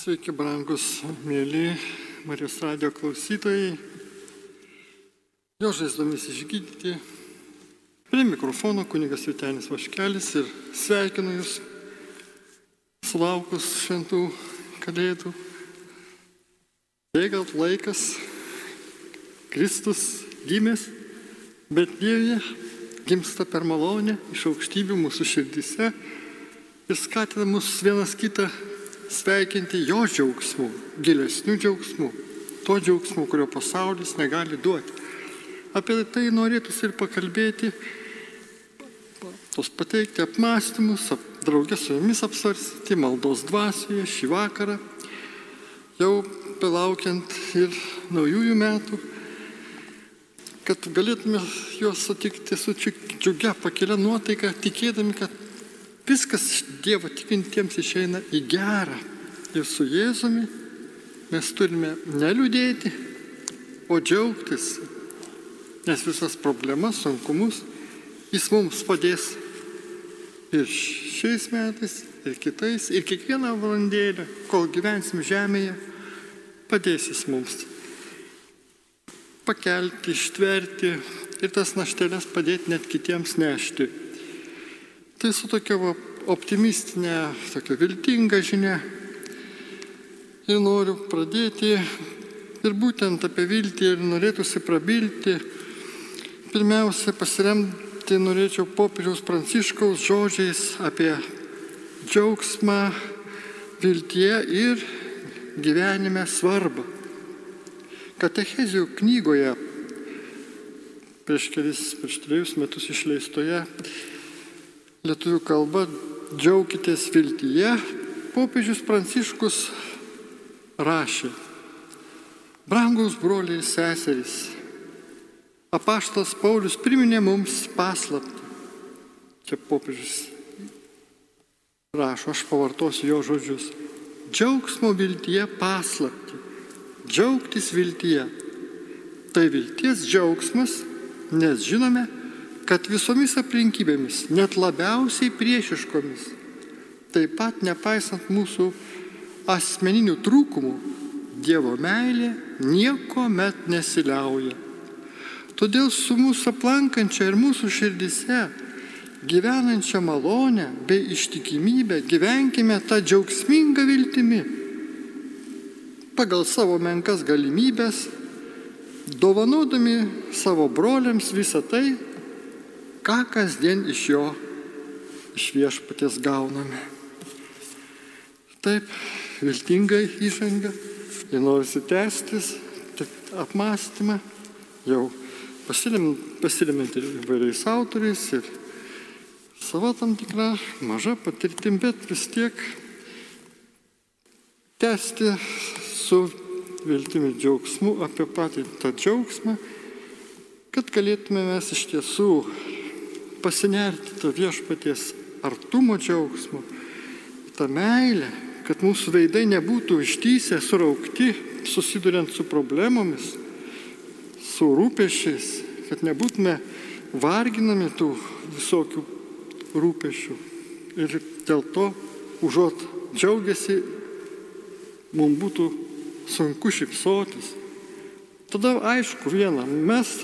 Sveiki, brangus, mėly Marijos radio klausytojai. Jo žaizdomis išgydyti. Prie mikrofono kunigas Vitenis Vaškelis ir sveikinu Jūs sulaukus šventų kalėdų. Bėga laikas, Kristus gimęs, bet Dievė gimsta per malonę iš aukštybių mūsų širdise ir skatina mus vienas kitą sveikinti jo džiaugsmu, gilesnių džiaugsmų, to džiaugsmu, kurio pasaulis negali duoti. Apie tai norėtųsi ir pakalbėti, tos pateikti apmąstymus, ap, draugė su jumis apsvarstyti maldos dvasioje šį vakarą, jau belaukiant ir naujųjų metų, kad galėtume juos sutikti su džiugia pakelia nuotaika, tikėdami, kad viskas Dievo tikintiems išeina į gerą. Ir su Jėzumi mes turime neliūdėti, o džiaugtis, nes visas problemas, sunkumus Jis mums padės ir šiais metais, ir kitais, ir kiekvieną valandėlę, kol gyvensim žemėje, padės Jis mums pakelti, ištverti ir tas naštelės padėti net kitiems nešti. Tai su tokia va, optimistinė, tokia viltinga žinia. Ir noriu pradėti ir būtent apie viltį ir norėtųsi prabilti. Pirmiausia, pasiremti norėčiau popiežiaus pranciškaus žodžiais apie džiaugsmą viltie ir gyvenime svarbą. Katechezių knygoje prieš kelis, prieš trejus metus išleistoje lietuvių kalba džiaukitės viltyje, popiežius Pranciškus rašė, brangus broliai ir seserys, apaštas Paulius priminė mums paslapti. Čia popiežius rašo, aš pavartosiu jo žodžius. Džiaugsmo viltyje paslapti. Džiaugtis viltyje. Tai vilties džiaugsmas, nes žinome, kad visomis aplinkybėmis, net labiausiai priešiškomis, taip pat nepaisant mūsų asmeninių trūkumų, Dievo meilė nieko met nesiliauja. Todėl su mūsų aplankančia ir mūsų širdise gyvenančia malonę bei ištikimybę gyvenkime tą džiaugsmingą viltimi. Pagal savo menkas galimybės, dovanodami savo broliams visą tai, ką kasdien iš jo, iš viešpatės gauname. Taip, viltingai įžanga ir norisi tęstis apmąstymą, jau pasilimint įvairiais autoriais ir savo tam tikrą mažą patirtim, bet vis tiek tęsti su viltimi džiaugsmu apie patį tą džiaugsmą, kad galėtume mes iš tiesų pasinerti to viešpaties artumo džiaugsmo, tą meilę, kad mūsų veidai nebūtų ištysę, suraukti, susiduriant su problemomis, su rūpešiais, kad nebūtume varginami tų visokių rūpešių. Ir dėl to, užuot džiaugiasi, mums būtų sunku šipsotis. Tada aišku viena, mes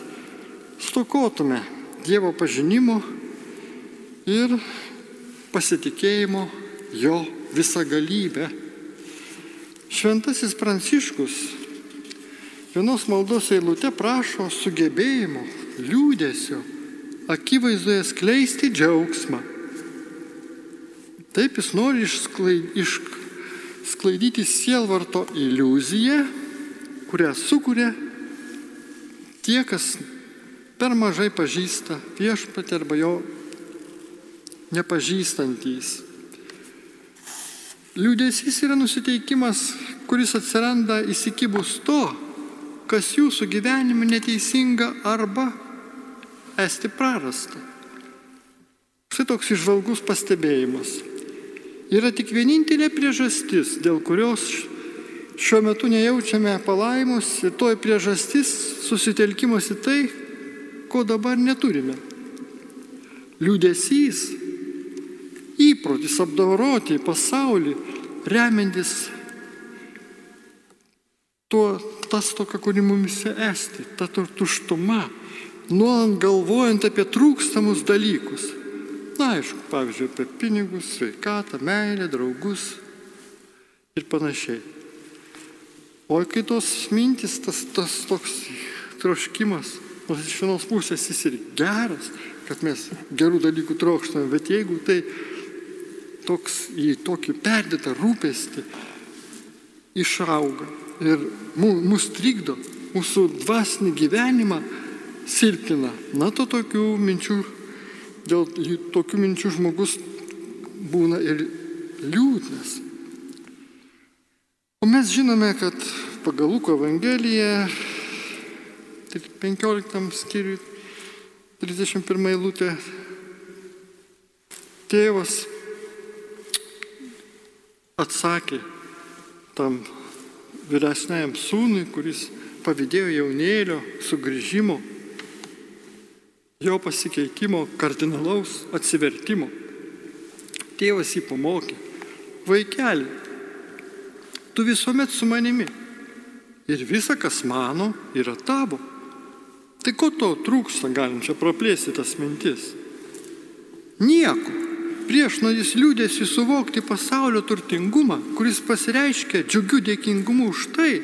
stokotume Dievo pažinimo ir pasitikėjimo jo visagalybę. Šventasis Pranciškus vienos maldos eilute prašo sugebėjimo, liūdėsio, akivaizdoje skleisti džiaugsmą. Taip jis nori išsklaidyti sielvarto iliuziją, kurią sukuria tie, kas per mažai pažįsta viešpatį arba jo nepažįstantys. Liūdėsys yra nusiteikimas, kuris atsiranda įsikibus to, kas jūsų gyvenime neteisinga arba esti prarasta. Štai toks išvalgus pastebėjimas. Yra tik vienintelė priežastis, dėl kurios šiuo metu nejaučiame palaimus ir toji priežastis susitelkimas į tai, ko dabar neturime. Liūdėsys, įprotis apdoroti pasaulį, remiantis tuo, tas tokia, kuri mumise esti, ta tuštuma, nuolant galvojant apie trūkstamus dalykus. Na, aišku, pavyzdžiui, apie pinigus, sveikatą, meilę, draugus ir panašiai. O kai tos mintis, tas, tas toks troškimas, nors iš vienos pusės jis ir geras, kad mes gerų dalykų trokštame, bet jeigu tai toks į tokį perdėtą rūpestį išauga ir mus trikdo, mūsų dvasinį gyvenimą silpina, na to tokių minčių, dėl tokių minčių žmogus būna ir liūdnas. O mes žinome, kad pagal Luko Evangeliją 15 skyriui 31 eilutė tėvas atsakė tam vyresniajam sūnui, kuris pavydėjo jaunėlio sugrįžimo, jo pasikeitimo, kardinalaus atsivertimo. Tėvas jį pamokė, vaikeli, tu visuomet su manimi ir visa, kas mano, yra tavo. Tai ko to trūksta, galim čia praplėsti tas mintis? Nieko. Prieš nuodis liūdėsi suvokti pasaulio turtingumą, kuris pasireiškia džiugiu dėkingumu už tai,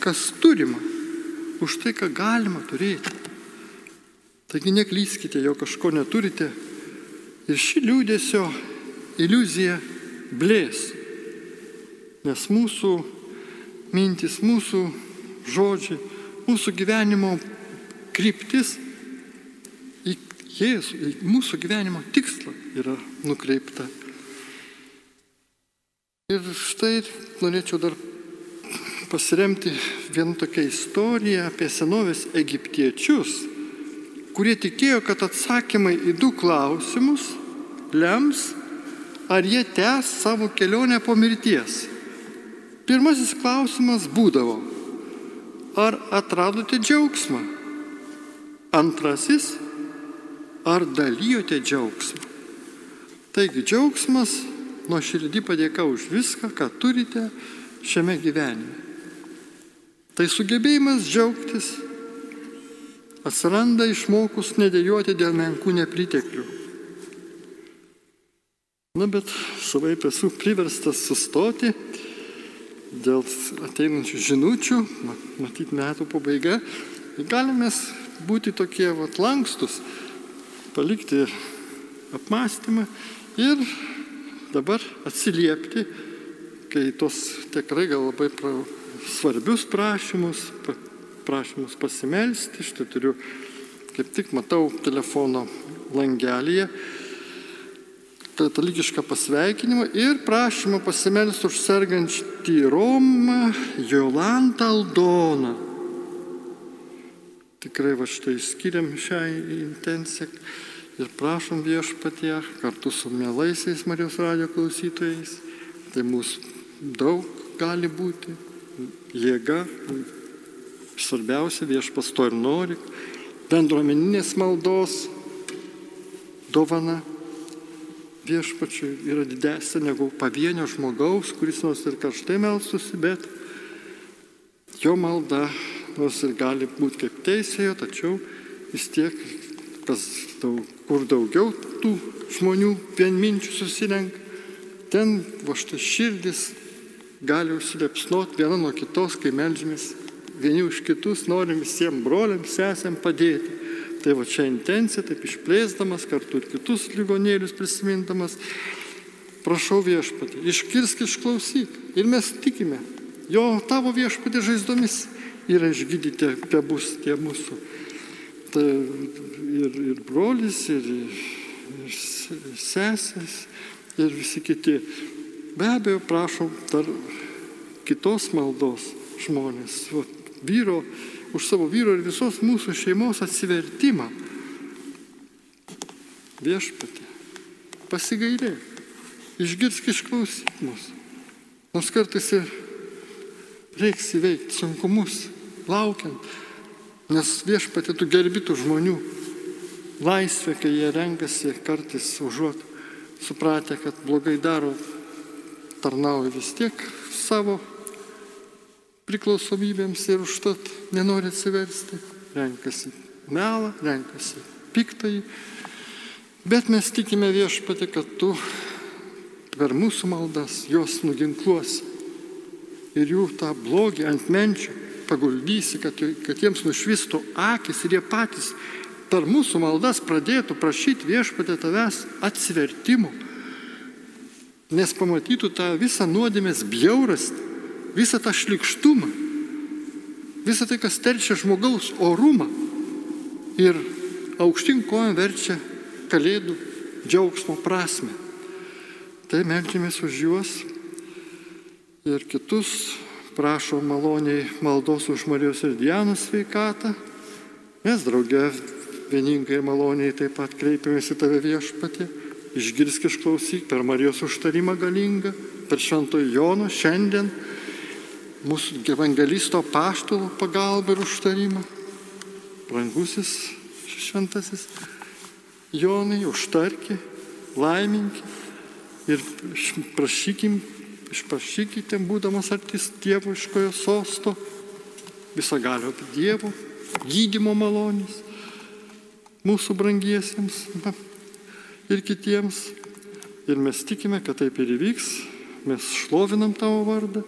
kas turima, už tai, ką galima turėti. Taigi neklyskite, jo kažko neturite ir ši liūdėsio iliuzija blės, nes mūsų mintis, mūsų žodžiai, mūsų gyvenimo kryptis į Jėzų, į mūsų gyvenimo tikslą yra nukreipta. Ir štai norėčiau dar pasiremti vieną tokią istoriją apie senovės egiptiečius, kurie tikėjo, kad atsakymai į du klausimus lems, ar jie tęs savo kelionę po mirties. Pirmasis klausimas būdavo, ar atradote džiaugsmą? Antrasis, ar dalyjote džiaugsmą? Taigi džiaugsmas, nuo širdį padėka už viską, ką turite šiame gyvenime. Tai sugebėjimas džiaugtis atsiranda išmokus nedėjoti dėl menkų nepriteklių. Na bet savai esu priverstas sustoti dėl ateinančių žinučių, matyt metų pabaiga, galime būti tokie vat, lankstus, palikti apmąstymą ir dabar atsiliepti, kai tos tikrai gal labai pra, svarbius prašymus, prašymus pasimelsti, štai turiu, kaip tik matau telefono langelėje, katalikišką pasveikinimą ir prašymą pasimelsti už sergantį Romą Jolantą Aldoną. Tikrai va štai skiriam šią intenciją ir prašom viešpatie kartu su mielaisiais Marijos radio klausytojais. Tai mūsų daug gali būti, jėga, svarbiausia viešpas to ir nori, bendruomeninės maldos dovana viešpačiui yra didesnė negu pavienio žmogaus, kuris nors ir karštai melstusi, bet jo malda nors ir gali būti kaip teisėjo, tačiau vis tiek, kas daug, kur daugiau tų žmonių vienminčių susirenka, ten va štai širdis gali užsilepsnot viena nuo kitos, kai melžiamės vieni už kitus, norim visiems broliams, sesėm padėti. Tai va čia intencija, taip išplėsdamas, kartu ir kitus lygonėlius prisimindamas, prašau viešpatį, iškirsk išklausyk. Ir mes tikime, jo tavo viešpatį žaizdomis yra išgydyti apie bus tie mūsų. Tai ir, ir brolis, ir, ir sesės, ir visi kiti. Be abejo, prašom dar kitos maldos žmonės, va, vyro už savo vyro ir visos mūsų šeimos atsivertimą. Viešpatė, pasigailė, išgirsk išklausyk mus. Nors kartais ir reiks įveikti sunkumus, laukiant, nes viešpatė tu gerbi tų žmonių. Laisvę, kai jie renkasi kartais užuot supratę, kad blogai daro, tarnauja vis tiek savo priklausomybėms ir užtat nenori atsiversti, renkasi melą, renkasi piktai. Bet mes tikime viešpatį, kad tu per mūsų maldas juos nuginkluosi ir jų tą blogį ant menčių paguldysi, kad, kad jiems nušvistų akis ir jie patys per mūsų maldas pradėtų prašyti viešpatė tavęs atsivertimų, nes pamatytų tą visą nuodėmės bjaurastį, visą tą šlikštumą, visą tai, kas terčia žmogaus orumą ir aukštin kojom verčia kalėdų džiaugsmo prasme. Tai melkimės už juos ir kitus prašo maloniai maldos už Marijos ir Dianos sveikatą. Mes draugė vieningai maloniai taip pat kreipiamės į tave viešpatį. Išgirsk išklausyk per Marijos užtarimą galingą, per Šventojo Jono šiandien mūsų evangelisto paštalo pagalbą ir užtarimą. Brangusis šventasis Jonai, užtarki, laiminki ir prašykim išprašykite, būdamas artis dieviškojo sosto, visagalio Dievo, gydimo malonės, mūsų brangiesiems ir kitiems. Ir mes tikime, kad taip ir įvyks, mes šlovinam tavo vardą.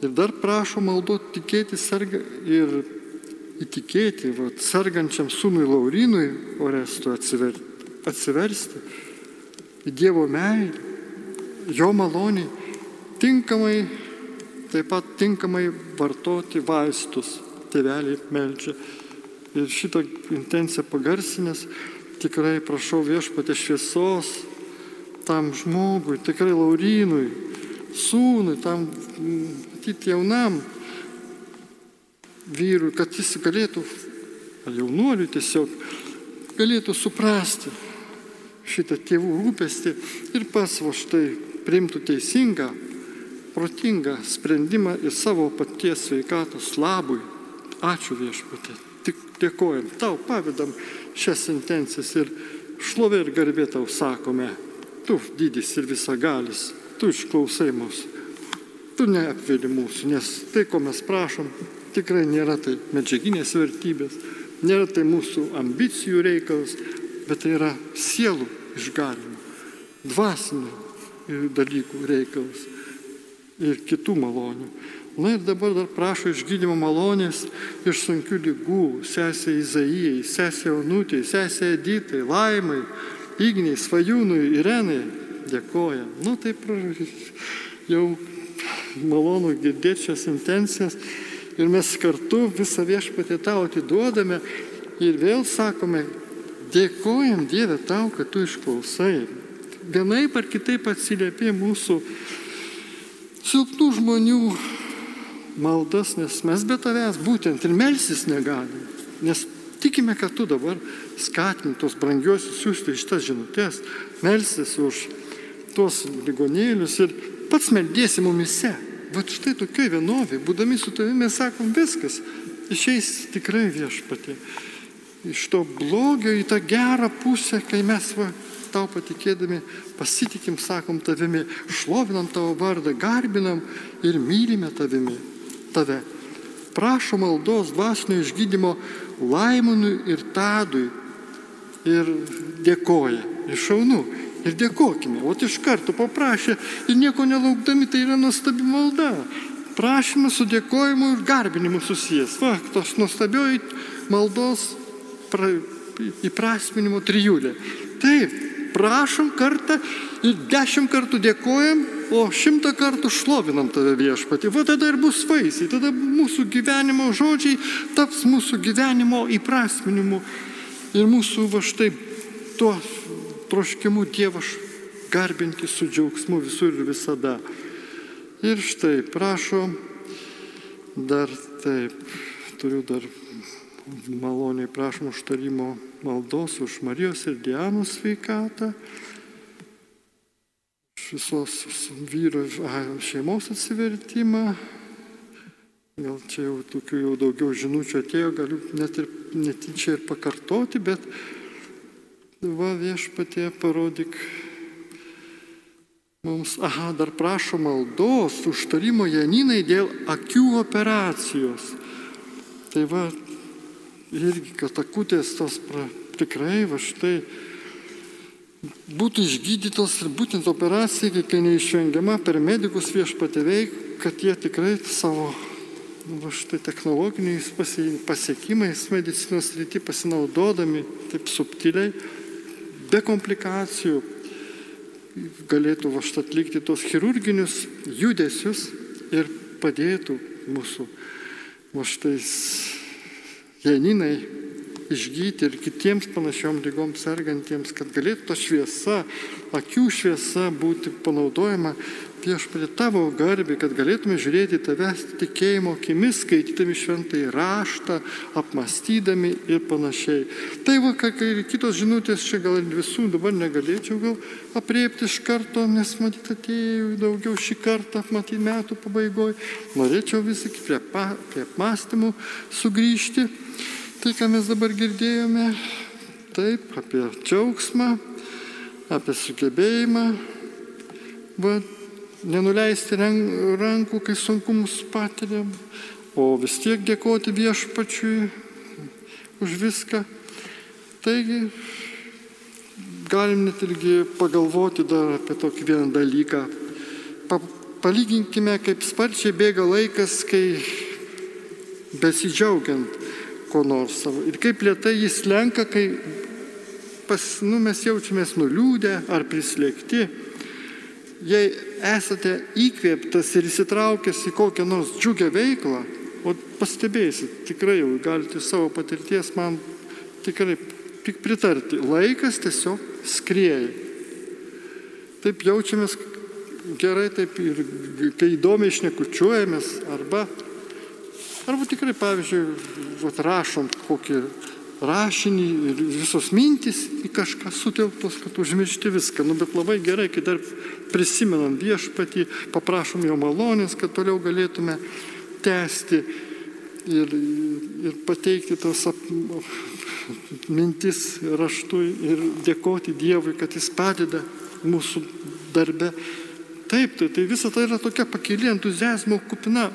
Ir dar prašom malduoti tikėti serga, ir įtikėti va, sergančiam sūnui Laurinui Orestu atsiver, atsiversti į Dievo meilę, jo malonį tinkamai, taip pat tinkamai vartoti vaistus. Tėveliai melčia. Ir šitą intenciją pagarsinės tikrai prašau viešpatė šviesos tam žmogui, tikrai Laurinui, sūnui, tam, matyti, jaunam vyrui, kad jis galėtų, ar jaunuoliui tiesiog, galėtų suprasti šitą tėvų rūpestį ir pats va štai priimtų teisingą protingą sprendimą ir savo paties sveikatos labui. Ačiū viešpatė. Tik dėkojam, tau pavedam šias intencijas ir šlovė ir garbė tau sakome. Tu didis ir visagalis, tu išklausai mūsų. Tu neapvėli mūsų, nes tai, ko mes prašom, tikrai nėra tai medžiaginės vertybės, nėra tai mūsų ambicijų reikalas, bet tai yra sielų išgalimo, dvasinių dalykų reikalas ir kitų malonių. Na ir dabar dar prašo išgydymo malonės iš sunkių lygų sesė Izaijai, sesė Onutė, sesė Editai, Laimai, Igniai, Svajūnui, Irenai. Dėkoja. Nu taip jau malonu girdėti šias intencijas ir mes kartu visą viešpatį tau atiduodame ir vėl sakome, dėkojam Dieve tau, kad tu išklausai. Vienaip ar kitaip atsiliepė mūsų silpnų žmonių maldas, nes mes be tavęs būtent ir melsis negalim. Nes tikime, kad tu dabar skatini tos brangiosius siūsti šitas žinutės, melsis už tuos ligonėlius ir pats meldėsi mumise. Bet štai tokia vienovė, būdami su tavimi mes sakom viskas, išeis tikrai viešpatė. Iš to blogio į tą gerą pusę, kai mes va, tau patikėdami pasitikim, sakom tavimi, šlovinam tavo vardą, garbinam ir mylime tavimi, tave. Prašom maldos dvasinio išgydymo laimonui ir tadui ir dėkoja. Ir šaunu. Ir dėkojime. O iš karto paprašė ir nieko nelaukdami, tai yra nuostabi malda. Prašymas su dėkojimu ir garbinimu susijęs. Va, tos nuostabioji maldos pra, įprasminimo trijulė. Taip, prašom kartą dešimt kartų dėkojam, o šimtą kartų šlovinam tave viešpatį. Va tada ir bus vaisiai, tada mūsų gyvenimo žodžiai taps mūsų gyvenimo įprasminimu ir mūsų va štai tuo troškimu Dievas garbinti su džiaugsmu visur ir visada. Ir štai, prašom, dar taip, turiu dar maloniai prašom užtarimo maldos už Marijos ir Dianos sveikatą, už visos vyro šeimos atsivertimą. Gal čia jau tokių jau daugiau žinučių atėjo, galiu net ir netyčia ir pakartoti, bet va viešpatie parodyk mums, aha, dar prašo maldos, užtarimo Janinai dėl akių operacijos. Tai va, irgi, kad akutės tos pra, tikrai va štai būtų išgydytos ir būtent operacija, kai neišvengiama per medikus viešpatė veik, kad jie tikrai savo va štai technologiniais pasiekimais medicinos rytį pasinaudodami taip subtiliai, be komplikacijų, galėtų va štai atlikti tos chirurginius judesius ir padėtų mūsų va štai janinai išgyti ir kitiems panašiom lygom sergantiems, kad galėtų ta šviesa, akių šviesa būti panaudojama viešpatė tavo garbė, kad galėtume žiūrėti tavęs tikėjimo akimis, skaitydami šventai raštą, apmastydami ir panašiai. Tai va, kai kitos žinutės čia gal ir visų dabar negalėčiau gal apriepti iš karto, nes matyt atėjau daugiau šį kartą, matyt metų pabaigoje. Norėčiau vis tik prie, pa, prie apmastymų sugrįžti. Tai, ką mes dabar girdėjome, taip, apie džiaugsmą, apie sugebėjimą, va, nenuleisti rankų, kai sunkumus patiriam, o vis tiek dėkoti viešpačiui už viską. Taigi galim net irgi pagalvoti dar apie tokį vieną dalyką. Pa, palyginkime, kaip sparčiai bėga laikas, kai besidžiaugiant ko nors savo. Ir kaip lietai jis lenka, kai pas, nu, mes jaučiamės nuliūdę ar prislėgti jei esate įkvėptas ir įsitraukęs į kokią nors džiugę veiklą, o pastebėsit, tikrai jau galite savo patirties man tikrai tik pritarti, laikas tiesiog skrieja. Taip jaučiamės gerai, taip ir kai įdomiai išnekučiuojamės, arba, arba tikrai, pavyzdžiui, vat, rašom kokį rašinį ir visos mintys į kažką sutelktos, kad užmiršti viską. Nu, bet labai gerai, kai dar prisimenam viešpatį, paprašom jo malonės, kad toliau galėtume tęsti ir, ir pateikti tos ap, mintis raštu ir dėkoti Dievui, kad jis padeda mūsų darbe. Taip, tai, tai visa tai yra tokia pakili entuzijazmo kupina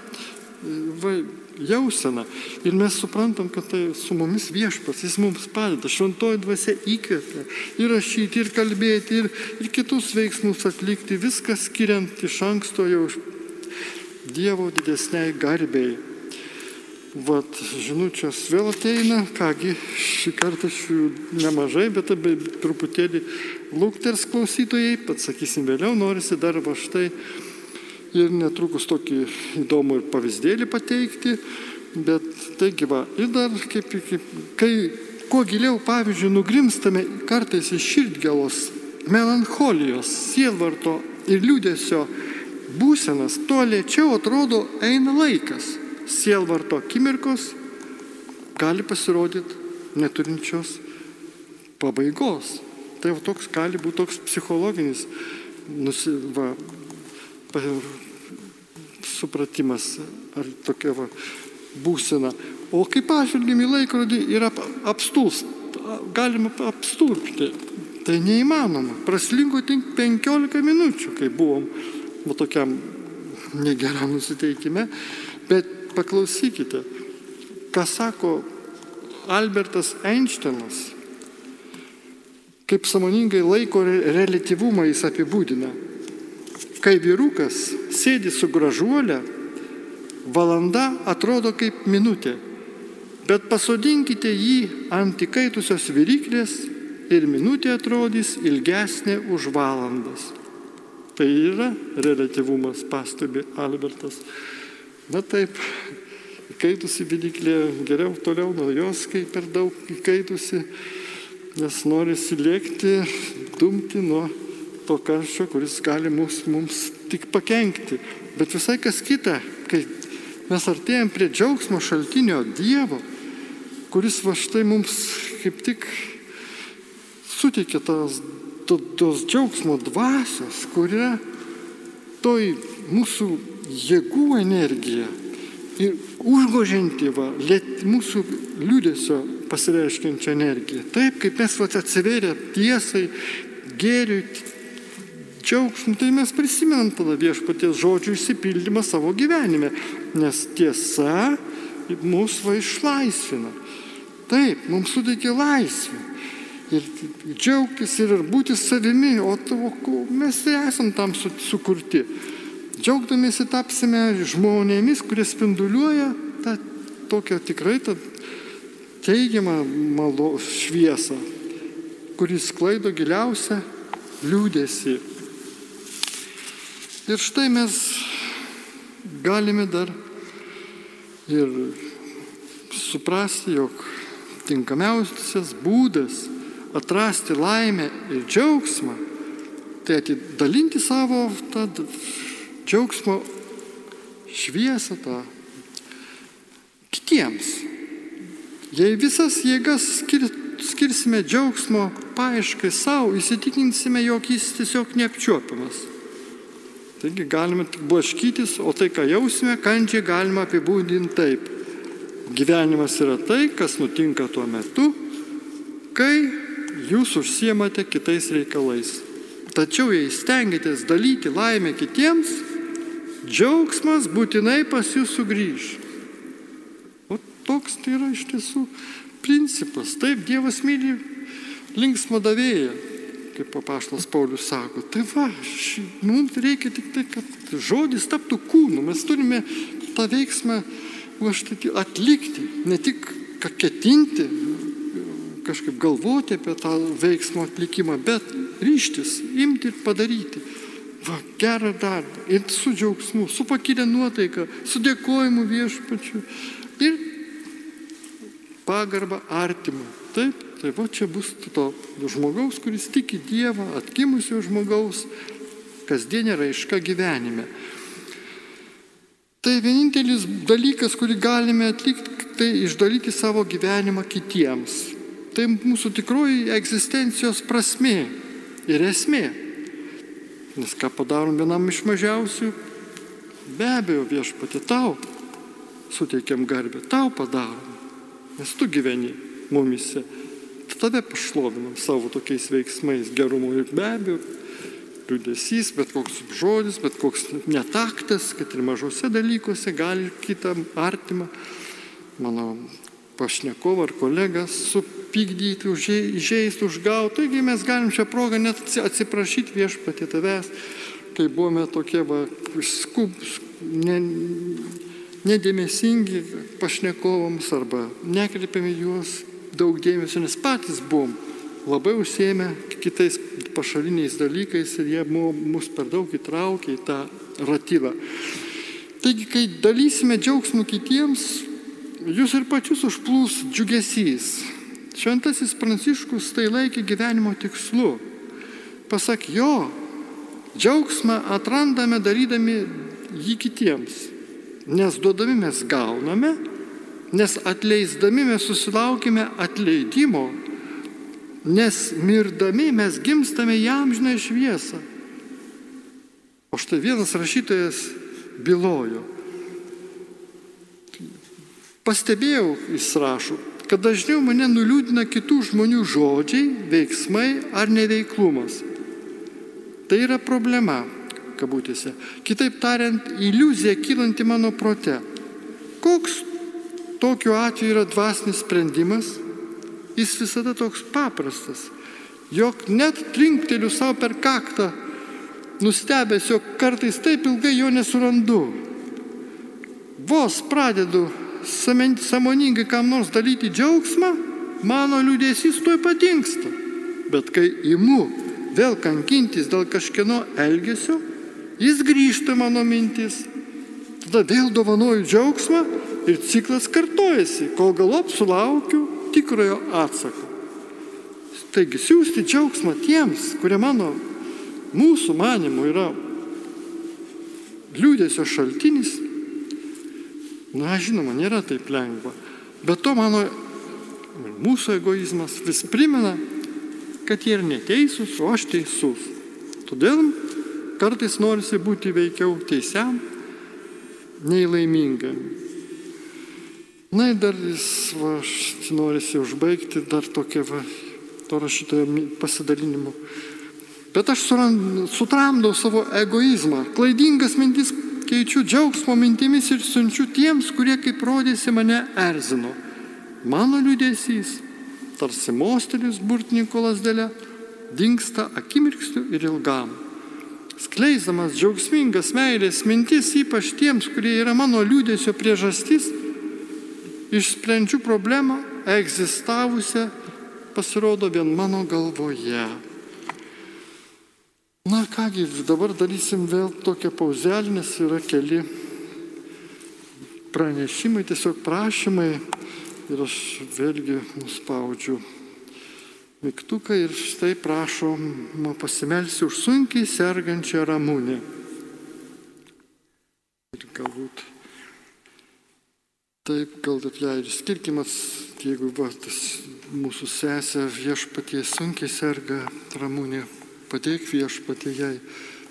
va, jausena. Ir mes suprantam, kad tai su mumis viešpas, jis mums padeda, šventoji dvasia įkvėpia ir rašyti, ir kalbėti, ir, ir kitus veiksmus atlikti, viską skiriant iš anksto jau Dievo didesniai garbėjai. Vat žinučios vėl ateina, kągi šį kartą šių nemažai, bet truputėlį lūkters klausytojai, pats sakysim vėliau, norisi dar va štai ir netrukus tokį įdomų ir pavyzdėlį pateikti, bet taigi va, ir dar kaip, kaip kai kuo giliau, pavyzdžiui, nugrimstame kartais iš širdgėlos, melancholijos, sielvarto ir liūdėsio būsenas, tuo lėčiau atrodo eina laikas. Sielvarto akimirkos gali pasirodyti neturinčios pabaigos. Tai va, toks gali būti toks psichologinis nusi, va, supratimas ar tokia va, būsena. O kai pažvelgim į laikrodį ir ap, apstulst, galima apstulpti. Tai neįmanoma. Praslinko tik 15 minučių, kai buvom va, tokiam negeram nusiteikime. Bet paklausykite, ką sako Albertas Einšteinas, kaip samoningai laiko relativumą jis apibūdina kai vyrukas sėdi su gražuolė, valanda atrodo kaip minutė, bet pasodinkite jį ant įkaitusios viryklės ir minutė atrodys ilgesnė už valandas. Tai yra relativumas, pastebi Albertas. Na taip, įkaitusi viryklė geriau toliau nuo jos, kai per daug įkaitusi, nes norisi lėkti, dumti nuo to karščio, kuris gali mums, mums tik pakengti. Bet visai kas kita, kai mes artėjom prie džiaugsmo šaltinio Dievo, kuris va štai mums kaip tik suteikia tos, to, tos džiaugsmo dvasios, kuria toj mūsų jėgų energija ir užgožianti va, liet, mūsų liūdėsio pasireiškiančią energiją. Taip, kaip mes va, atsiverę tiesai, gėriui, džiaugsmų, tai mes prisimenam tada viešpaties žodžių išsipildymą savo gyvenime, nes tiesa mūsų išlaisvina. Taip, mums suteikia laisvę. Ir džiaugtis ir būti savimi, o tavo, mes tai esam tam sukurti. Džiaugdamėsi tapsime žmonėmis, kurie spinduliuoja tą tokią tikrai tą teigiamą malo šviesą, kuris sklaido giliausią liūdėsi. Ir štai mes galime dar ir suprasti, jog tinkamiausias būdas atrasti laimę ir džiaugsmą, tai atidalinti savo tą džiaugsmo šviesą, tą kitiems. Jei visas jėgas skir, skirsime džiaugsmo paaiškai savo, įsitikinsime, jog jis tiesiog neapčiuopiamas. Taigi galime tik blaškytis, o tai, ką jausime, kančiai galima apibūdinti taip. Gyvenimas yra tai, kas nutinka tuo metu, kai jūs užsiemate kitais reikalais. Tačiau jei stengiatės dalyti laimę kitiems, džiaugsmas būtinai pas jūs sugrįž. O toks tai yra iš tiesų principas. Taip, Dievas myli linksmą davėją, kaip papaštas Paulius sako. Tai va, ši, mums reikia tik tai, kad žodis taptų kūnu. Mes turime tą veiksmą atlikti, ne tik ketinti, kažkaip galvoti apie tą veiksmo atlikimą, bet ryštis, imti ir padaryti. Va, gerą darbą. Ir su džiaugsmu, su pakilę nuotaika, su dėkojimu viešpačiu. Ir pagarba artimui. Taip, tai va čia bus to žmogaus, kuris tiki Dievą, atkimusio žmogaus kasdienė raiška gyvenime. Tai vienintelis dalykas, kurį galime atlikti, tai išdalyti savo gyvenimą kitiems. Tai mūsų tikroji egzistencijos prasme ir esmė. Nes ką padarom vienam iš mažiausių, be abejo viešpatė tau suteikiam garbę, tau padarom nes tu gyveni mumise. Tave pašlovinam savo tokiais veiksmais, gerumu ir be abejo, liūdėsys, bet koks žodis, bet koks netaktas, kad ir mažose dalykuose gali kitam artimą, mano pašnekovą ar kolegą supykdyti, įžeisti, užgauti. Taigi mes galim šią progą net atsiprašyti viešpatį tavęs, kai buvome tokie va, skub, ne, nedėmesingi pašnekovams arba nekreipiame juos daug dėmesio, nes patys buvom labai užsėmę kitais pašaliniais dalykais ir jie mus per daug įtraukė į tą ratylą. Taigi, kai dalysime džiaugsmų kitiems, jūs ir pačius užplūs džiugesys. Šventasis Pranciškus tai laikė gyvenimo tikslu. Pasak jo, džiaugsmą atrandame darydami jį kitiems. Nes duodami mes gauname, nes atleisdami mes susilaukime atleidimo, nes mirdami mes gimstame jam žinai šviesą. O štai vienas rašytojas bylojo. Pastebėjau, jis rašo, kad dažniau mane nuliūdina kitų žmonių žodžiai, veiksmai ar neveiklumas. Tai yra problema kabutėse. Kitaip tariant, iliuzija kylanti mano prote. Koks tokiu atveju yra dvasinis sprendimas? Jis visada toks paprastas, jog net trinkteliu savo per kaktą, nustebęs, jog kartais taip ilgai jo nesurandu. Vos pradedu samoningai kam nors dalyti džiaugsmą, mano liūdėsys tuoj patinksta. Bet kai imu vėl kankintis dėl kažkieno elgesio, jis grįžta mano mintis, tada vėl dovanoju džiaugsmą ir ciklas kartojasi, kol galop sulaukiu tikrojo atsako. Taigi siūsti džiaugsmą tiems, kurie mano, mūsų manimų yra liūdėsio šaltinis, na žinoma, nėra taip lengva. Bet to mano mūsų egoizmas vis primena, kad jie ir neteisūs, o aš teisus. Todėl Kartais norisi būti veikiau teisiam, nei laimingam. Na ir dar jis, va, norisi užbaigti dar tokia va, to rašytojo pasidalinimu. Bet aš sutramdau savo egoizmą, klaidingas mintis keičiu džiaugsmo mintimis ir siunčiu tiems, kurie, kaip rodėsi, mane erzino. Mano liūdėsys, tarsi mostelis burtininko lasdelė, dinksta akimirksniu ir ilgam. Skleisdamas džiaugsmingas meilės mintis, ypač tiems, kurie yra mano liūdėsio priežastis, išsprendžiu problemą egzistavusią, pasirodo vien mano galvoje. Na kągi, dabar darysim vėl tokią pauzelę, nes yra keli pranešimai, tiesiog prašymai ir aš vėlgi nuspaudžiu mygtuką ir štai prašom pasimelsti už sunkiai sergančią ramūnę. Ir galbūt taip, gal ir ją ir skirkimas, jeigu va, tas mūsų sesė viešpatie sunkiai serga ramūnė, padėk viešpatie jai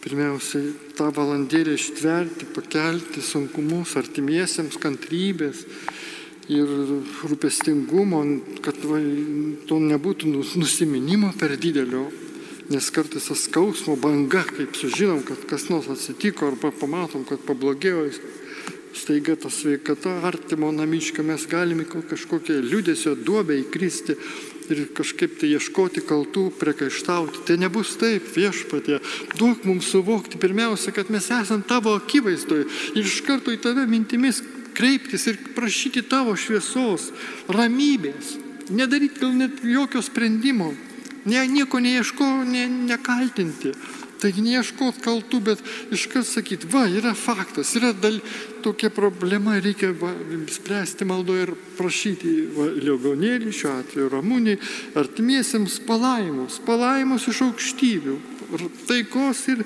pirmiausiai tą valandėlę ištverti, pakelti sunkumus artimiesiems, kantrybės ir rūpestingumo, kad va, to nebūtų nusiminimo per didelio, nes kartais tas skausmo banga, kaip sužinom, kad kas nors atsitiko arba pamatom, kad pablogėjo staiga ta sveikata artimo namiškio, mes galime kažkokią liūdėsio duobę įkristi ir kažkaip tai ieškoti kaltų, priekaištauti. Tai nebus taip, viešpatė. Duok mums suvokti pirmiausia, kad mes esame tavo akivaizdoje ir iš karto į tave mintimis kreiptis ir prašyti tavo šviesos, ramybės. Nedaryti gal net jokio sprendimo, ne, nieko neieško, ne, nekaltinti. Taigi neieškot kaltų, bet iškart sakyti, va, yra faktas, yra dal, tokia problema, reikia va, spręsti maldoje ir prašyti va, liogonėlį, šiuo atveju ramūniai, artimiesiems palaimus, palaimus iš aukštybių, taikos ir,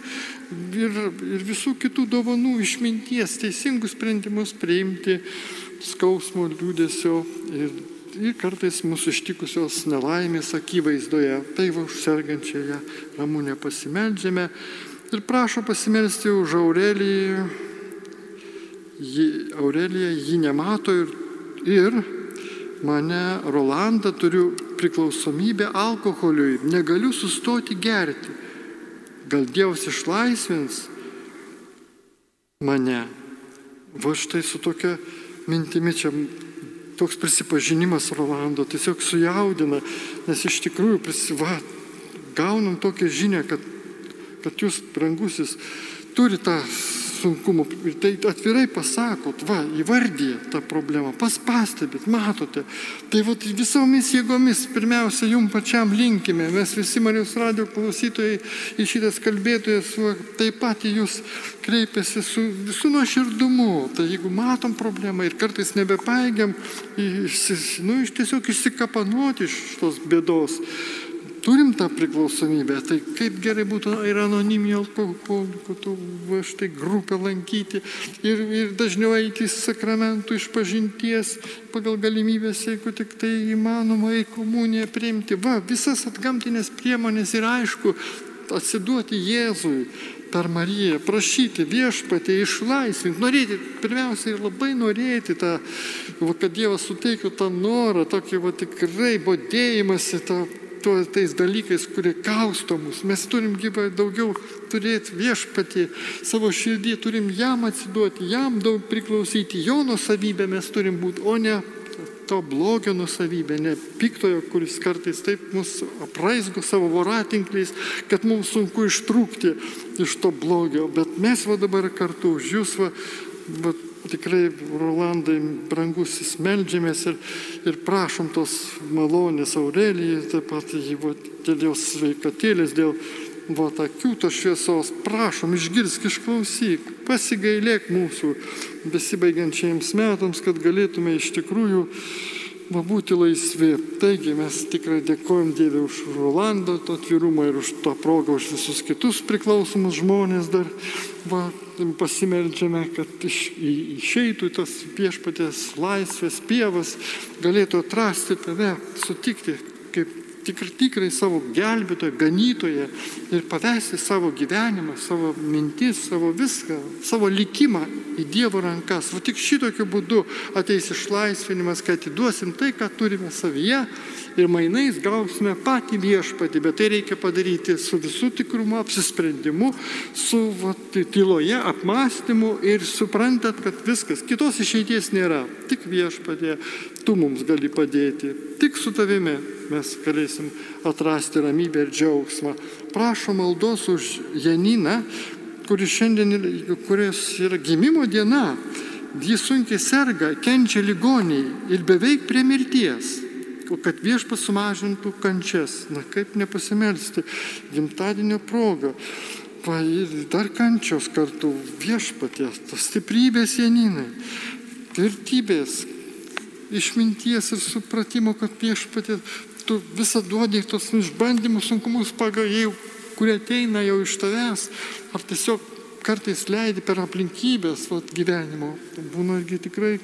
ir, ir visų kitų dovanų išminties, teisingus sprendimus priimti skausmo, liūdėsio ir ir kartais mūsų ištikusios nelaimės akivaizdoje. Tai va už sergančiąją ramūnę pasimeldžiame ir prašo pasimelsti už Aureliją. Ji, Aurelija jį nemato ir, ir mane, Rolandą, turiu priklausomybę alkoholiui, negaliu sustoti gerti. Gal Dievas išlaisvins mane. Va štai su tokia mintimi čia toks prisipažinimas Rolando tiesiog sujaudina, nes iš tikrųjų prisiva, gaunam tokią žinią, kad, kad jūs, brangusis, turi tą sunkumų ir tai atvirai pasakot, va, įvardyje tą problemą, paspastebit, matote. Tai va, visomis jėgomis pirmiausia jum pačiam linkime, mes visi Marijos radio klausytojai į šitas kalbėtojas, va, taip pat į jūs kreipiasi su visų nuoširdumu. Tai jeigu matom problemą ir kartais nebepaėgiam, nu, iš tiesiog išsikapanuoti iš tos bėdos turim tą priklausomybę, tai kaip gerai būtų ir anoniminių alkoholikų, tų va, štai grupę lankyti ir, ir dažniau eiti į sakramentų išpažinties pagal galimybės, jeigu tik tai įmanoma į komuniją priimti. Va, visas atgamtinės priemonės ir aišku, atsiduoti Jėzui per Mariją, prašyti viešpatį, išlaisvinti, norėti, pirmiausiai labai norėti tą, va, kad Dievas suteiktų tą norą, tokį va, tikrai bodėjimąsi, tą tuo, tais dalykais, kurie kausto mus. Mes turim gyvai daugiau turėti viešpatį savo širdį, turim jam atsiduoti, jam daug priklausyti, jo nusavybė mes turim būti, o ne to blogio nusavybė, ne piktojo, kuris kartais taip mus apraizgo savo voratinkliais, kad mums sunku ištrūkti iš to blogio. Bet mes va dabar kartu už jūs va, va, tikrai, Rolandai, brangusis, melžiamės ir, ir prašom tos malonės Aurelijai, taip pat dėl jos sveikatėlės, dėl va, akių tos šviesos, prašom, išgirsk, išklausyk, pasigailėk mūsų besibaigiančiams metams, kad galėtume iš tikrųjų būti laisvi. Taigi mes tikrai dėkojom Dievui už Rolando to atvirumą ir už tą progą, už visus kitus priklausomus žmonės dar va, pasimeldžiame, kad iš, išeitų tas viešpatės laisvės pievas, galėtų atrasti tave, sutikti kaip tikrai, tikrai savo gelbėtoje, ganytoje ir pavesti savo gyvenimą, savo mintis, savo viską, savo likimą į Dievo rankas. O tik šitokiu būdu ateis išlaisvinimas, kad atiduosim tai, ką turime savyje ir mainais gausime patį viešpatį, bet tai reikia padaryti su visų tikrumu, apsisprendimu, su va, tyloje apmąstymu ir suprantat, kad viskas, kitos išeities nėra, tik viešpatė, tu mums gali padėti, tik su tavimi mes galėsim atrasti ramybę ir džiaugsmą. Prašo maldos už Janiną, kuris šiandien, kuris yra gimimo diena. Jis sunkiai serga, kenčia ligoniai ir beveik prie mirties. Kad viešpas sumažintų kančias. Na kaip nepasimelsti gimtadienio progą. Va, ir dar kančios kartu viešpaties, stiprybės Janinai, tvirtybės, išminties ir supratimo, kad viešpatė tu visą duodai tos išbandymus, sunkumus pagal jų, kurie ateina jau iš tavęs, ar tiesiog kartais leidi per aplinkybės vat, gyvenimo. Būna irgi tikrai,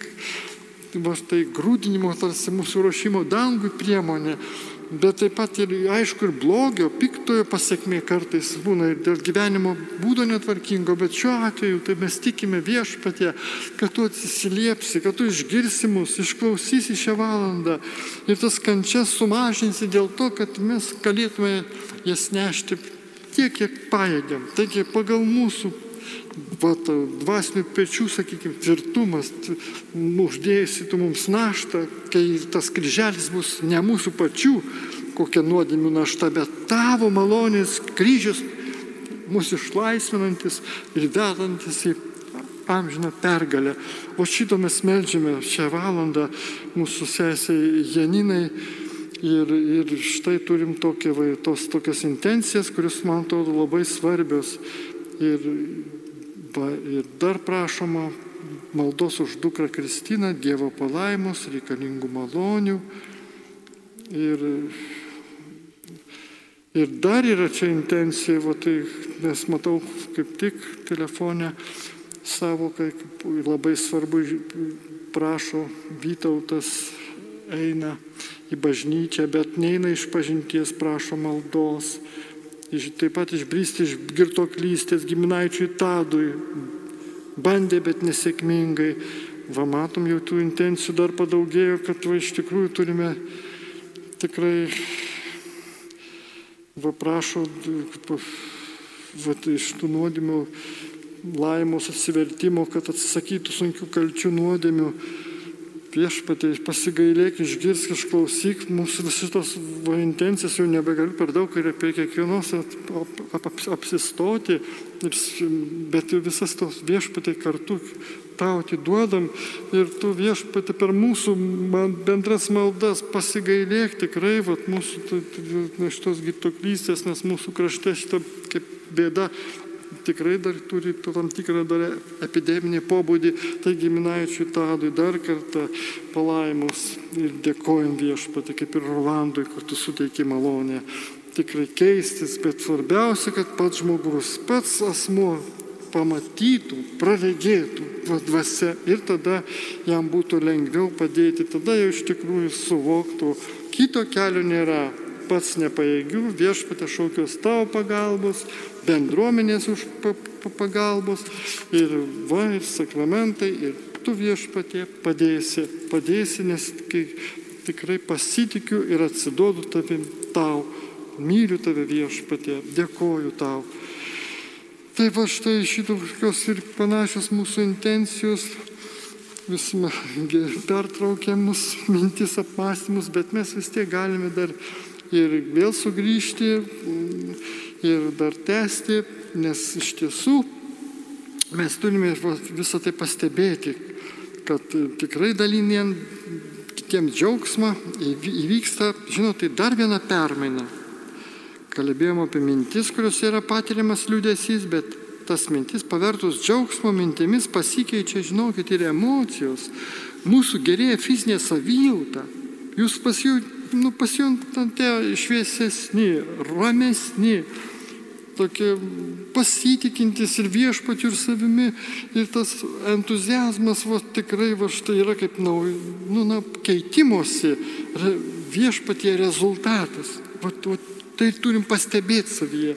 va štai grūdinimo tarsi mūsų ruošimo dangui priemonė, bet taip pat ir aišku ir blogio, piktojo pasiekmė kartais būna ir dėl gyvenimo būdo netvarkingo, bet šiuo atveju tai mes tikime viešpatė, kad tu atsiliepsi, kad tu išgirsi mus, išklausysi šią valandą ir tas kančias sumažinsi dėl to, kad mes galėtume jas nešti tiek, kiek pajėgiam. Taigi pagal mūsų vat, dvasinių pečių, sakykime, tvirtumas, uždėjusi tu mums naštą, kai tas kryželis bus ne mūsų pačių kokia nuodėmių našta, bet tavo malonės kryžius mūsų išlaisvinantis ir vedantis į amžiną pergalę. O šito mes melžiame šią valandą mūsų sesiai Janinai. Ir, ir štai turim tokia, va, tos tokias intencijas, kurios man atrodo labai svarbios. Ir Va, ir dar prašoma maldos už dukrą Kristiną, Dievo palaimus, reikalingų malonių. Ir, ir dar yra čia intencija, va, tai, nes matau kaip tik telefonę savo, kaip labai svarbu prašo Vytautas eina į bažnyčią, bet neina iš pažinties, prašo maldos taip pat išbristi iš girtoklystės giminaičiui Tadui. Bandė, bet nesėkmingai. Va matom, jau tų intencijų dar padaugėjo, kad va iš tikrųjų turime tikrai, va prašo, va iš tų nuodėmių laimos atsivertimo, kad atsisakytų sunkių kalčių nuodėmių viešpatai pasigailėk, išgirsk, išklausyk, mūsų visos tos intencijas jau nebegaliu per daug ir apie kiekvienos ap, ap, ap, apsistoti, ir, bet visas tos viešpatai kartu tau atiduodam ir tu viešpatai per mūsų man, bendras maldas pasigailėk tikrai, va, mūsų šitos gitoklystės, nes mūsų krašte šitą kaip bėda tikrai dar turi tam tikrą dar epideminį pobūdį. Taigi Minaičiui Tadui dar kartą palaimus ir dėkojam viešpatį, kaip ir Rolandui, kad tu suteiki malonę. Tikrai keistis, bet svarbiausia, kad pats žmogus, pats asmuo pamatytų, praregėtų dvasia ir tada jam būtų lengviau padėti, tada jau iš tikrųjų suvoktų, kito kelio nėra, pats nepajėgių, viešpatė šaukios tavo pagalbos, bendruomenės už pagalbos ir va, ir sakramentai, ir tu viešpatė padėsi, padėsi, nes tikrai pasitikiu ir atsiduodu tavim tau, myliu tave viešpatė, dėkoju tau. Tai va štai šitokios ir panašios mūsų intencijos vis pertraukiamus mintis apmąstymus, bet mes vis tiek galime dar ir vėl sugrįžti ir dar tęsti, nes iš tiesų mes turime visą tai pastebėti, kad tikrai dalinien kitiems džiaugsmą įvyksta, žinot, tai dar viena permaina. Kalbėjom apie mintis, kurios yra patiriamas liūdėsys, bet tas mintis pavertus džiaugsmo mintimis pasikeičia, žinokit, ir emocijos. Mūsų gerėja fizinė savijauta. Jūs pasijūt nu, pasijuntate šviesesni, ramesni, tokie pasitikintis ir viešpačiu ir savimi. Ir tas entuzijazmas va, tikrai va štai yra kaip nau, nu, na, keitimosi viešpatie rezultatas. vat, vat, tai turim pastebėti savyje.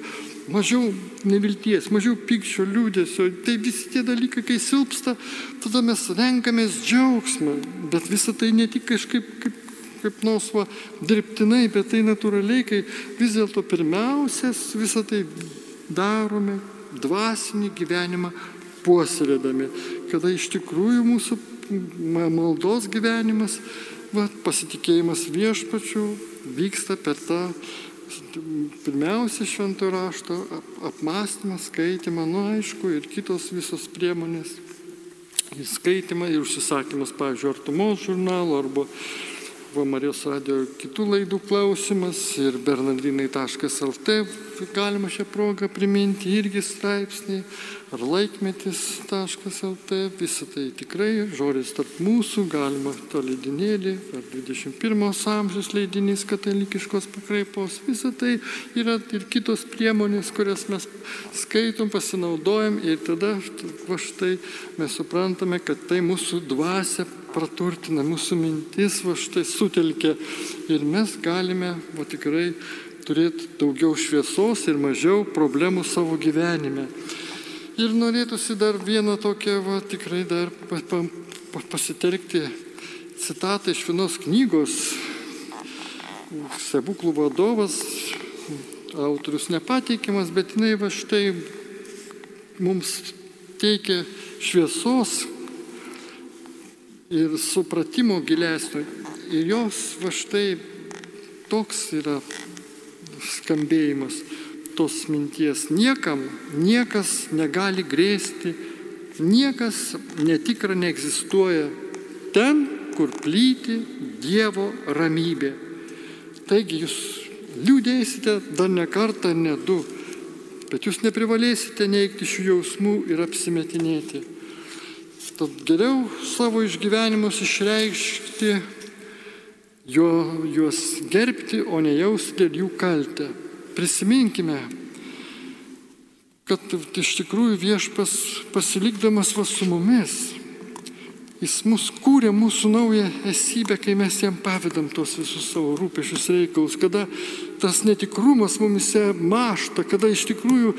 Mažiau nevilties, mažiau pykčio, liūdėsio. Tai visi tie dalykai, kai silpsta, tada mes renkamės džiaugsmą. Bet visą tai ne tik kažkaip kaip, kaip nors va, dirbtinai, bet tai natūraliai, kai vis dėlto pirmiausias visą tai darome dvasinį gyvenimą puoselėdami, kada iš tikrųjų mūsų maldos gyvenimas, va, pasitikėjimas viešpačių vyksta per tą pirmiausia švento rašto apmąstymą, skaitimą, nu aišku, ir kitos visos priemonės, įskaitimą ir užsisakymas, pavyzdžiui, artumos žurnalo arba va, Marijos radio kitų laidų klausimas ir bernardinai.lt galima šią progą priminti irgi straipsnį ar laikmetis.lt, visą tai tikrai žodis tarp mūsų, galima to leidinėlį, ar 21 amžiaus leidinys katalikiškos pakraipos, visą tai yra ir kitos priemonės, kurias mes skaitom, pasinaudojam ir tada va štai mes suprantame, kad tai mūsų dvasia praturtina, mūsų mintis va štai sutelkia ir mes galime va tikrai turėti daugiau šviesos ir mažiau problemų savo gyvenime. Ir norėtųsi dar vieną tokią, va, tikrai dar pa, pa, pa, pasitelkti citatą iš vienos knygos. Stebuklų vadovas, autorius nepateikiamas, bet jinai va štai mums teikia šviesos ir supratimo gilesnio. Ir jos va štai toks yra skambėjimas tos minties. Niekam, niekas negali grėsti, niekas netikra neegzistuoja ten, kur plyti Dievo ramybė. Taigi jūs liūdėsite dar ne kartą, ne du, bet jūs neprivalėsite neikti šių jausmų ir apsimetinėti. Tad geriau savo išgyvenimus išreikšti jo, juos gerbti, o ne jausti dėl jų kaltę. Prisiminkime, kad iš tikrųjų viešpas pasilikdamas va su mumis, jis mus kūrė mūsų naują esybę, kai mes jam pavedam tos visus savo rūpešius reikalus, kada tas netikrumas mumise mašta, kada iš tikrųjų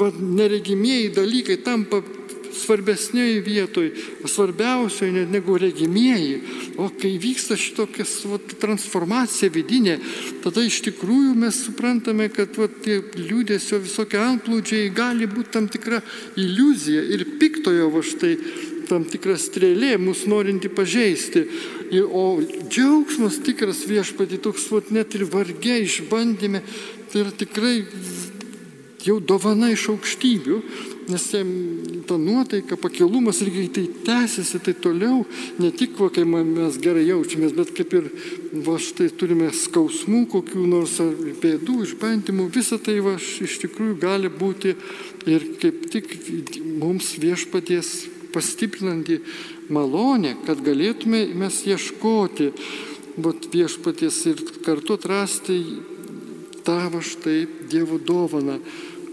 va, neregimieji dalykai tampa svarbesnioje vietoje, svarbiausioje negu regimieji. O kai vyksta šitokia transformacija vidinė, tada iš tikrųjų mes suprantame, kad va, tie liūdėsio visokie antplūdžiai gali būti tam tikra iliuzija ir piktojo va štai tam tikra strėlė, mus norinti pažeisti. O džiaugsmas tikras viešpati toks, vat, net ir vargiai išbandėme, tai yra tikrai jau dovana iš aukštybių, nes ta nuotaika, pakilumas ir kai tai tęsiasi, tai toliau, ne tik va, kai mes gerai jaučiamės, bet kaip ir va štai turime skausmų, kokių nors bėdų, išbandymų, visa tai va iš tikrųjų gali būti ir kaip tik mums viešpaties pastiprinanti malonė, kad galėtume mes ieškoti vat, viešpaties ir kartu atrasti tą va štai Dievo dovaną.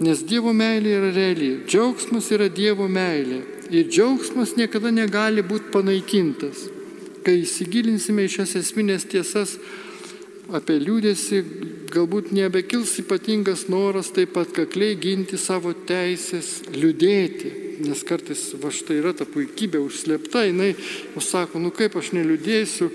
Nes Dievo meilė yra reali. Džiaugsmas yra Dievo meilė. Ir džiaugsmas niekada negali būti panaikintas. Kai įsigilinsime į šias esminės tiesas apie liūdėsi, galbūt nebekils ypatingas noras taip pat kakliai ginti savo teisės liūdėti. Nes kartais va štai yra ta puikybė užslėpta, jinai sako, nu kaip aš neliūdėsiu,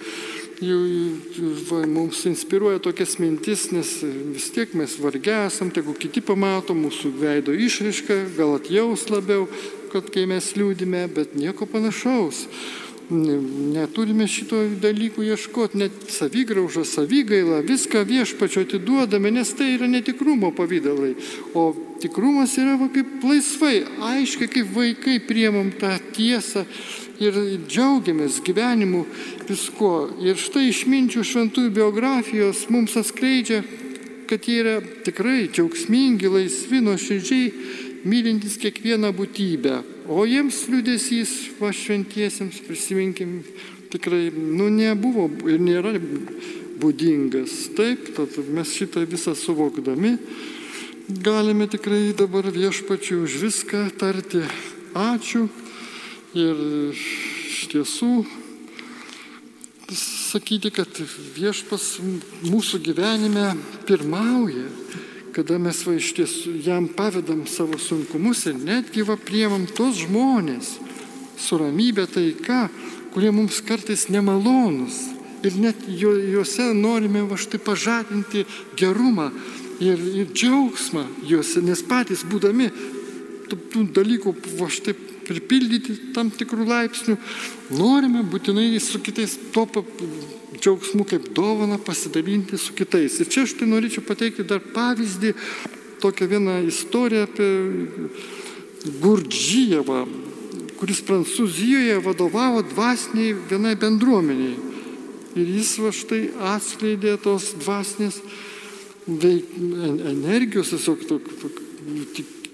va, mums inspiruoja tokias mintis, nes vis tiek mes vargia esam, tegu kiti pamato mūsų veido išraišką, gal atjaus labiau, kad kai mes liūdime, bet nieko panašaus. Neturime šito dalykų ieškoti, net savigraužą, savigailą, viską viešpačio atiduodame, nes tai yra netikrumo pavydalai. O tikrumas yra va, kaip laisvai, aiškiai, kaip vaikai priemam tą tiesą ir džiaugiamės gyvenimu visko. Ir štai išminčių šventųjų biografijos mums atskleidžia, kad jie yra tikrai džiaugsmingi, laisvi, nuoširdžiai, mylintys kiekvieną būtybę. O jiems liūdėsys, va šventiesiems, prisiminkim, tikrai, nu, nebuvo ir nėra būdingas. Taip, tad mes šitą visą suvokdami galime tikrai dabar viešpačiu už viską tarti ačiū Ir iš tiesų sakyti, kad viešpas mūsų gyvenime pirmauja, kada mes va iš tiesų jam pavedam savo sunkumus ir netgi va priemam tos žmonės su ramybė taika, kurie mums kartais nemalonus. Ir net juose norime va štai pažadinti gerumą ir, ir džiaugsmą juose, nes patys būdami tų dalykų va štai pripildyti tam tikrų laipsnių, norime būtinai su kitais to džiaugsmu kaip dovana pasidalinti su kitais. Ir čia aš tai norėčiau pateikti dar pavyzdį, tokią vieną istoriją apie Gurdžijevą, kuris Prancūzijoje vadovavo dvasiniai vienai bendruomeniai. Ir jis va štai atskleidė tos dvasinės energijos, tiesiog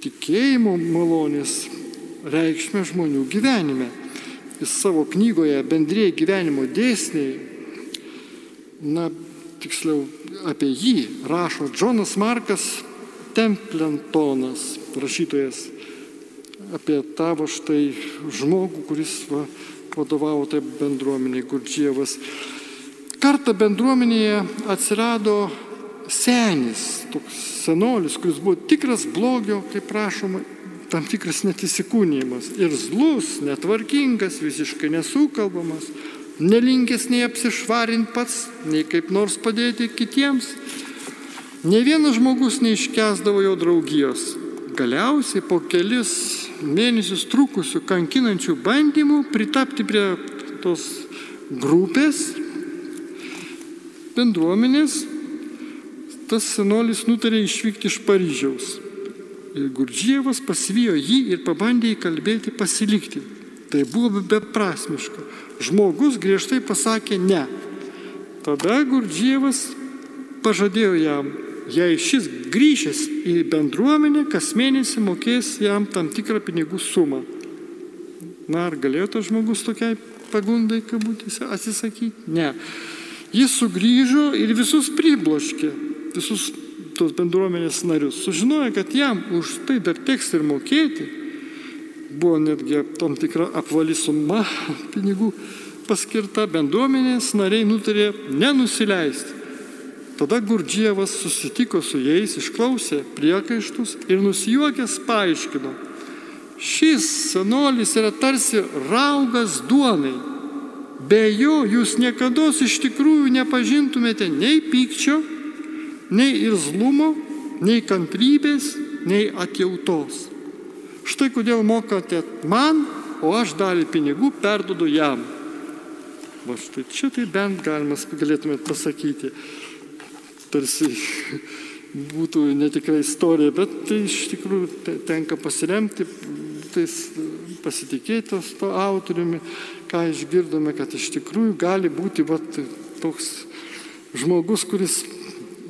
tikėjimo malonės reikšmę žmonių gyvenime. Jis savo knygoje bendrėjai gyvenimo dėsniai, na, tiksliau apie jį rašo Džonas Markas Templentonas, rašytojas, apie tavo štai žmogų, kuris va, vadovavo taip bendruomeniai, Gurdžievas. Kartą bendruomenėje atsirado senis, toks senolis, kuris buvo tikras blogio, kaip prašoma, tam tikras netisikūnymas. Ir zlus, netvarkingas, visiškai nesukalbamas, nelinkęs nei apsišvarinti pats, nei kaip nors padėti kitiems. Ne vienas žmogus neiškesdavo jo draugijos. Galiausiai po kelis mėnesius trukusių kankinančių bandymų pritapti prie tos grupės bendruomenės, tas senolis nutarė išvykti iš Paryžiaus. Gurdžievas pasivijo jį ir pabandė įkalbėti pasilikti. Tai buvo beprasmiška. Žmogus griežtai pasakė ne. Tada Gurdžievas pažadėjo jam, jei šis grįžęs į bendruomenę, kas mėnesį mokės jam tam tikrą pinigų sumą. Na, ar galėjo tas žmogus tokiai pagundai, kabutėse, atsisakyti? Ne. Jis sugrįžo ir visus pribloškė, visus tos bendruomenės narius, sužinojo, kad jam už tai dar teks ir mokėti, buvo netgi tam tikra apvali suma pinigų paskirta, bendruomenės nariai nutarė nenusileisti. Tada Gurdžievas susitiko su jais, išklausė priekaištus ir nusijuokęs paaiškino. Šis senolis yra tarsi raugas duonai. Be jo jūs niekada iš tikrųjų nepažintumėte nei pykčio, nei irzlumo, nei kantrybės, nei atjautos. Štai kodėl mokate man, o aš dalį pinigų perdodu jam. Va štai čia tai bent galima galėtumėt pasakyti. Tarsi būtų netikra istorija, bet tai iš tikrųjų tenka pasiremti, tais pasitikėtos to autoriumi, ką išgirdome, kad iš tikrųjų gali būti va, toks žmogus, kuris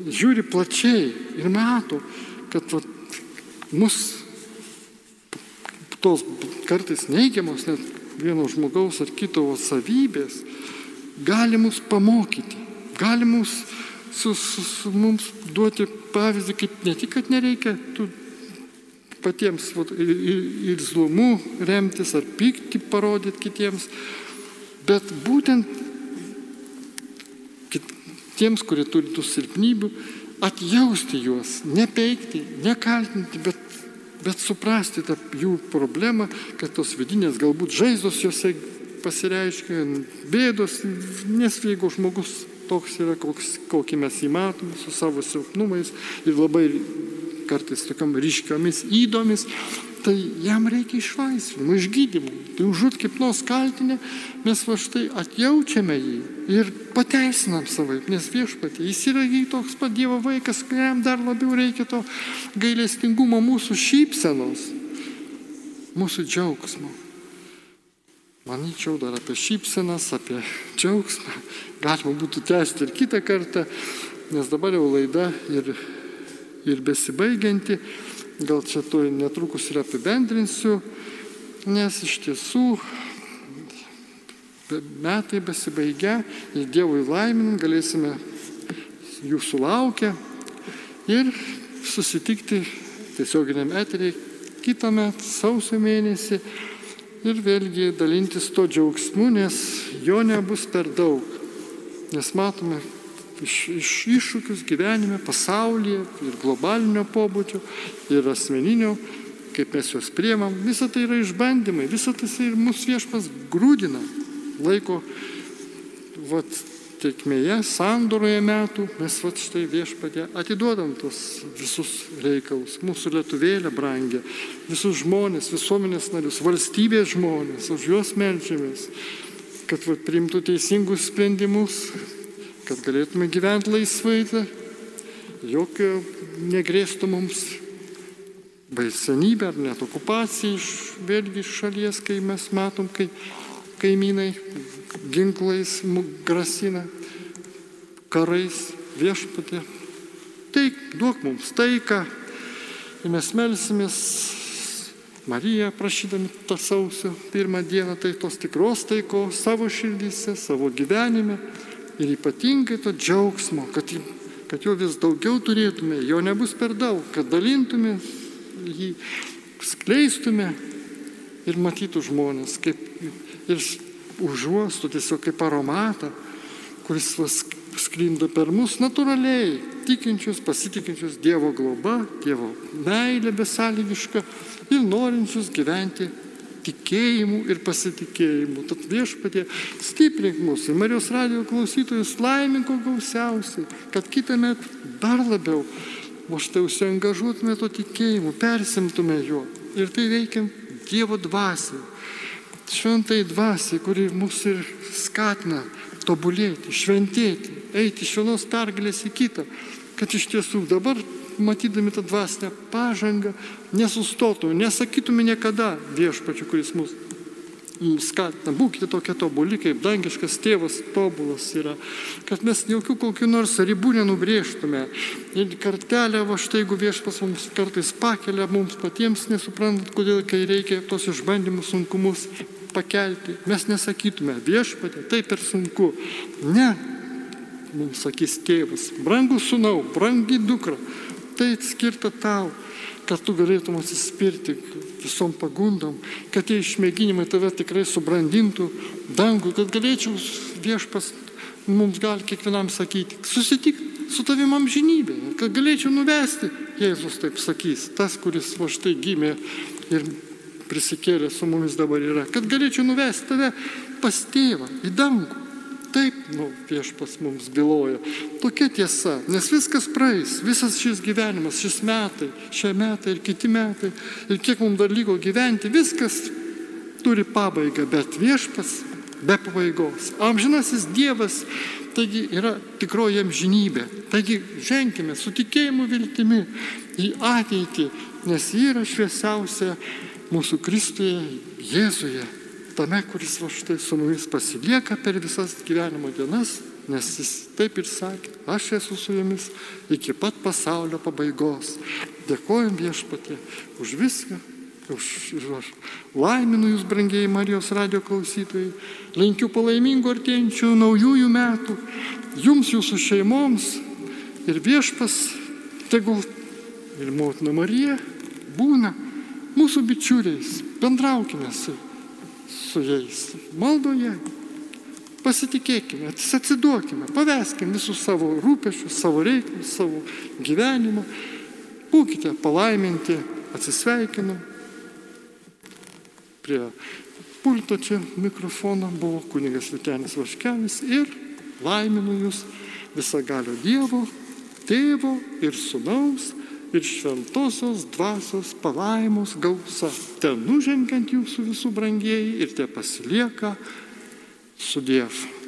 žiūri plačiai ir mato, kad vat, mus tos kartais neigiamos net vieno žmogaus ar kito savybės gali mus pamokyti, gali mus, su, su, su, mums duoti pavyzdį, kaip ne tik, kad nereikia tų patiems vat, ir zlumų remtis ar pyktį parodyti kitiems, bet būtent tiems, kurie turi tų silpnybių, atjausti juos, nepeikti, nekaltinti, bet, bet suprasti tą jų problemą, kad tos vidinės galbūt žaizdos juose pasireiškia, bėdos, nes jeigu žmogus toks yra, koks, kokį mes jį matome, su savo silpnumais ir labai kartais tokiam ryškiomis įdomis, tai jam reikia išlaisvinimo, išgydymo. Tai užut kaip nors kaltinę, mes va štai atjaučiame jį ir pateisinam savaip, nes viešpatė, jis yra jį toks pat Dievo vaikas, kuriam dar labiau reikia to gailestingumo mūsų šypsenos, mūsų džiaugsmo. Manyčiau dar apie šypsenas, apie džiaugsmą. Galima būtų tęsti ir kitą kartą, nes dabar jau laida ir, ir besibaigianti. Gal čia to netrukus ir apibendrinsiu, nes iš tiesų metai besibaigia ir Dievui laiminant galėsime jų sulaukę ir susitikti tiesioginiam eteriai kitą metą, sausio mėnesį ir vėlgi dalintis to džiaugsmu, nes jo nebus per daug. nes matome iš, iš iššūkius gyvenime, pasaulyje ir globalinio pobūdžio, ir asmeninio, kaip mes juos priemam. Visa tai yra išbandymai, visa tai ir mūsų viešpas grūdina, laiko vat, tekmėje, sandoroje metų, mes vat štai viešpatė atiduodam tos visus reikalus, mūsų lietuvėlę brangę, visus žmonės, visuomenės narius, valstybės žmonės, už juos melžiamės, kad vat, priimtų teisingus sprendimus, kad galėtume gyventi laisvai, jokio negrėstų mums baisenybė ar net okupacija iš vėlgi iš šalies, kai mes matom, kai kaimynai ginklais grasina, karais viešpatė. Teik, duok mums taiką. Ir mes melsimės Mariją, prašydami tą sausio pirmą dieną, tai tos tikros taikos savo širdyse, savo gyvenime ir ypatingai to džiaugsmo, kad, kad jo vis daugiau turėtume, jo nebus per daug, kad dalintume jį, skleistume. Ir matytų žmonės, kaip ir užuostų tiesiog kaip aromatą, kuris sklinda per mus natūraliai, tikinčius, pasitikinčius Dievo globa, Dievo meilė besąlygiška ir norinčius gyventi tikėjimu ir pasitikėjimu. Tad viešpatie stiprink mus ir Marijos radio klausytojus laiminko gausiausiai, kad kitą metą dar labiau, o štai užsiengažuotume to tikėjimu, persimtume juo. Ir tai veikiam Dievo dvasiai šventai dvasiai, kuri mus ir skatina tobulėti, šventėti, eiti iš vienos pergalės į kitą, kad iš tiesų dabar, matydami tą dvasinę pažangą, nesustotume, nesakytume niekada viešpačiu, kuris mus skatina, būkite tokie tobuli, kaip dangiškas tėvas tobulas yra, kad mes jokių kokių nors ribų nenubrėžtume. Ir kartelę, va štai jeigu viešpas mums kartais pakelia, mums patiems nesuprantant, kodėl, kai reikia tos išbandymus, sunkumus pakelti, mes nesakytume viešpatė, taip ir sunku. Ne, mums sakys tėvas, brangus sunau, brangi dukra, tai skirta tau, kad tu galėtum atsispirti visom pagundom, kad tie išmėginimai tave tikrai subrandintų dangų, kad galėčiau viešpas mums gali kiekvienam sakyti, susitik su tavim amžinybė, kad galėčiau nuvesti, Jėzus taip sakys, tas, kuris va štai gimė ir prisikėlė su mumis dabar yra, kad galėčiau nuvesti tave pas tėvą į dangų. Taip, nu, viešpas mums byloja. Tokia tiesa, nes viskas praeis, visas šis gyvenimas, šis metai, šie metai ir kiti metai, ir kiek mums dar liko gyventi, viskas turi pabaigą, bet viešpas be pabaigos. Amžinasis Dievas, taigi yra tikroji amžinybė. Taigi ženkime su tikėjimu viltimi į ateitį, nes ji yra šviesiausia mūsų Kristuje, Jėzuje, tame, kuris va štai su mumis pasilieka per visas gyvenimo dienas, nes jis taip ir sakė, aš esu su jumis iki pat pasaulio pabaigos. Dėkojom viešpatė už viską, už, už laiminu jūs, brangiai Marijos radio klausytojai, linkiu palaimingų artėjančių naujųjų metų, jums, jūsų šeimoms ir viešpas, tegul ir motina Marija būna mūsų bičiuliais, bendraukime su, su jais, maldoje, pasitikėkime, atsiduokime, paveskime visus savo rūpešius, savo reikalus, savo gyvenimą, būkite palaiminti, atsisveikinu. Prie pulto čia mikrofono buvo kunigas Vitenis Vaškelis ir laiminu jūs visagalio Dievo, tėvo ir sunaus ir šventosios dvasios palaimos gausa. Ten nužengiant jūsų visų brangieji ir te pasilieka su Dievu.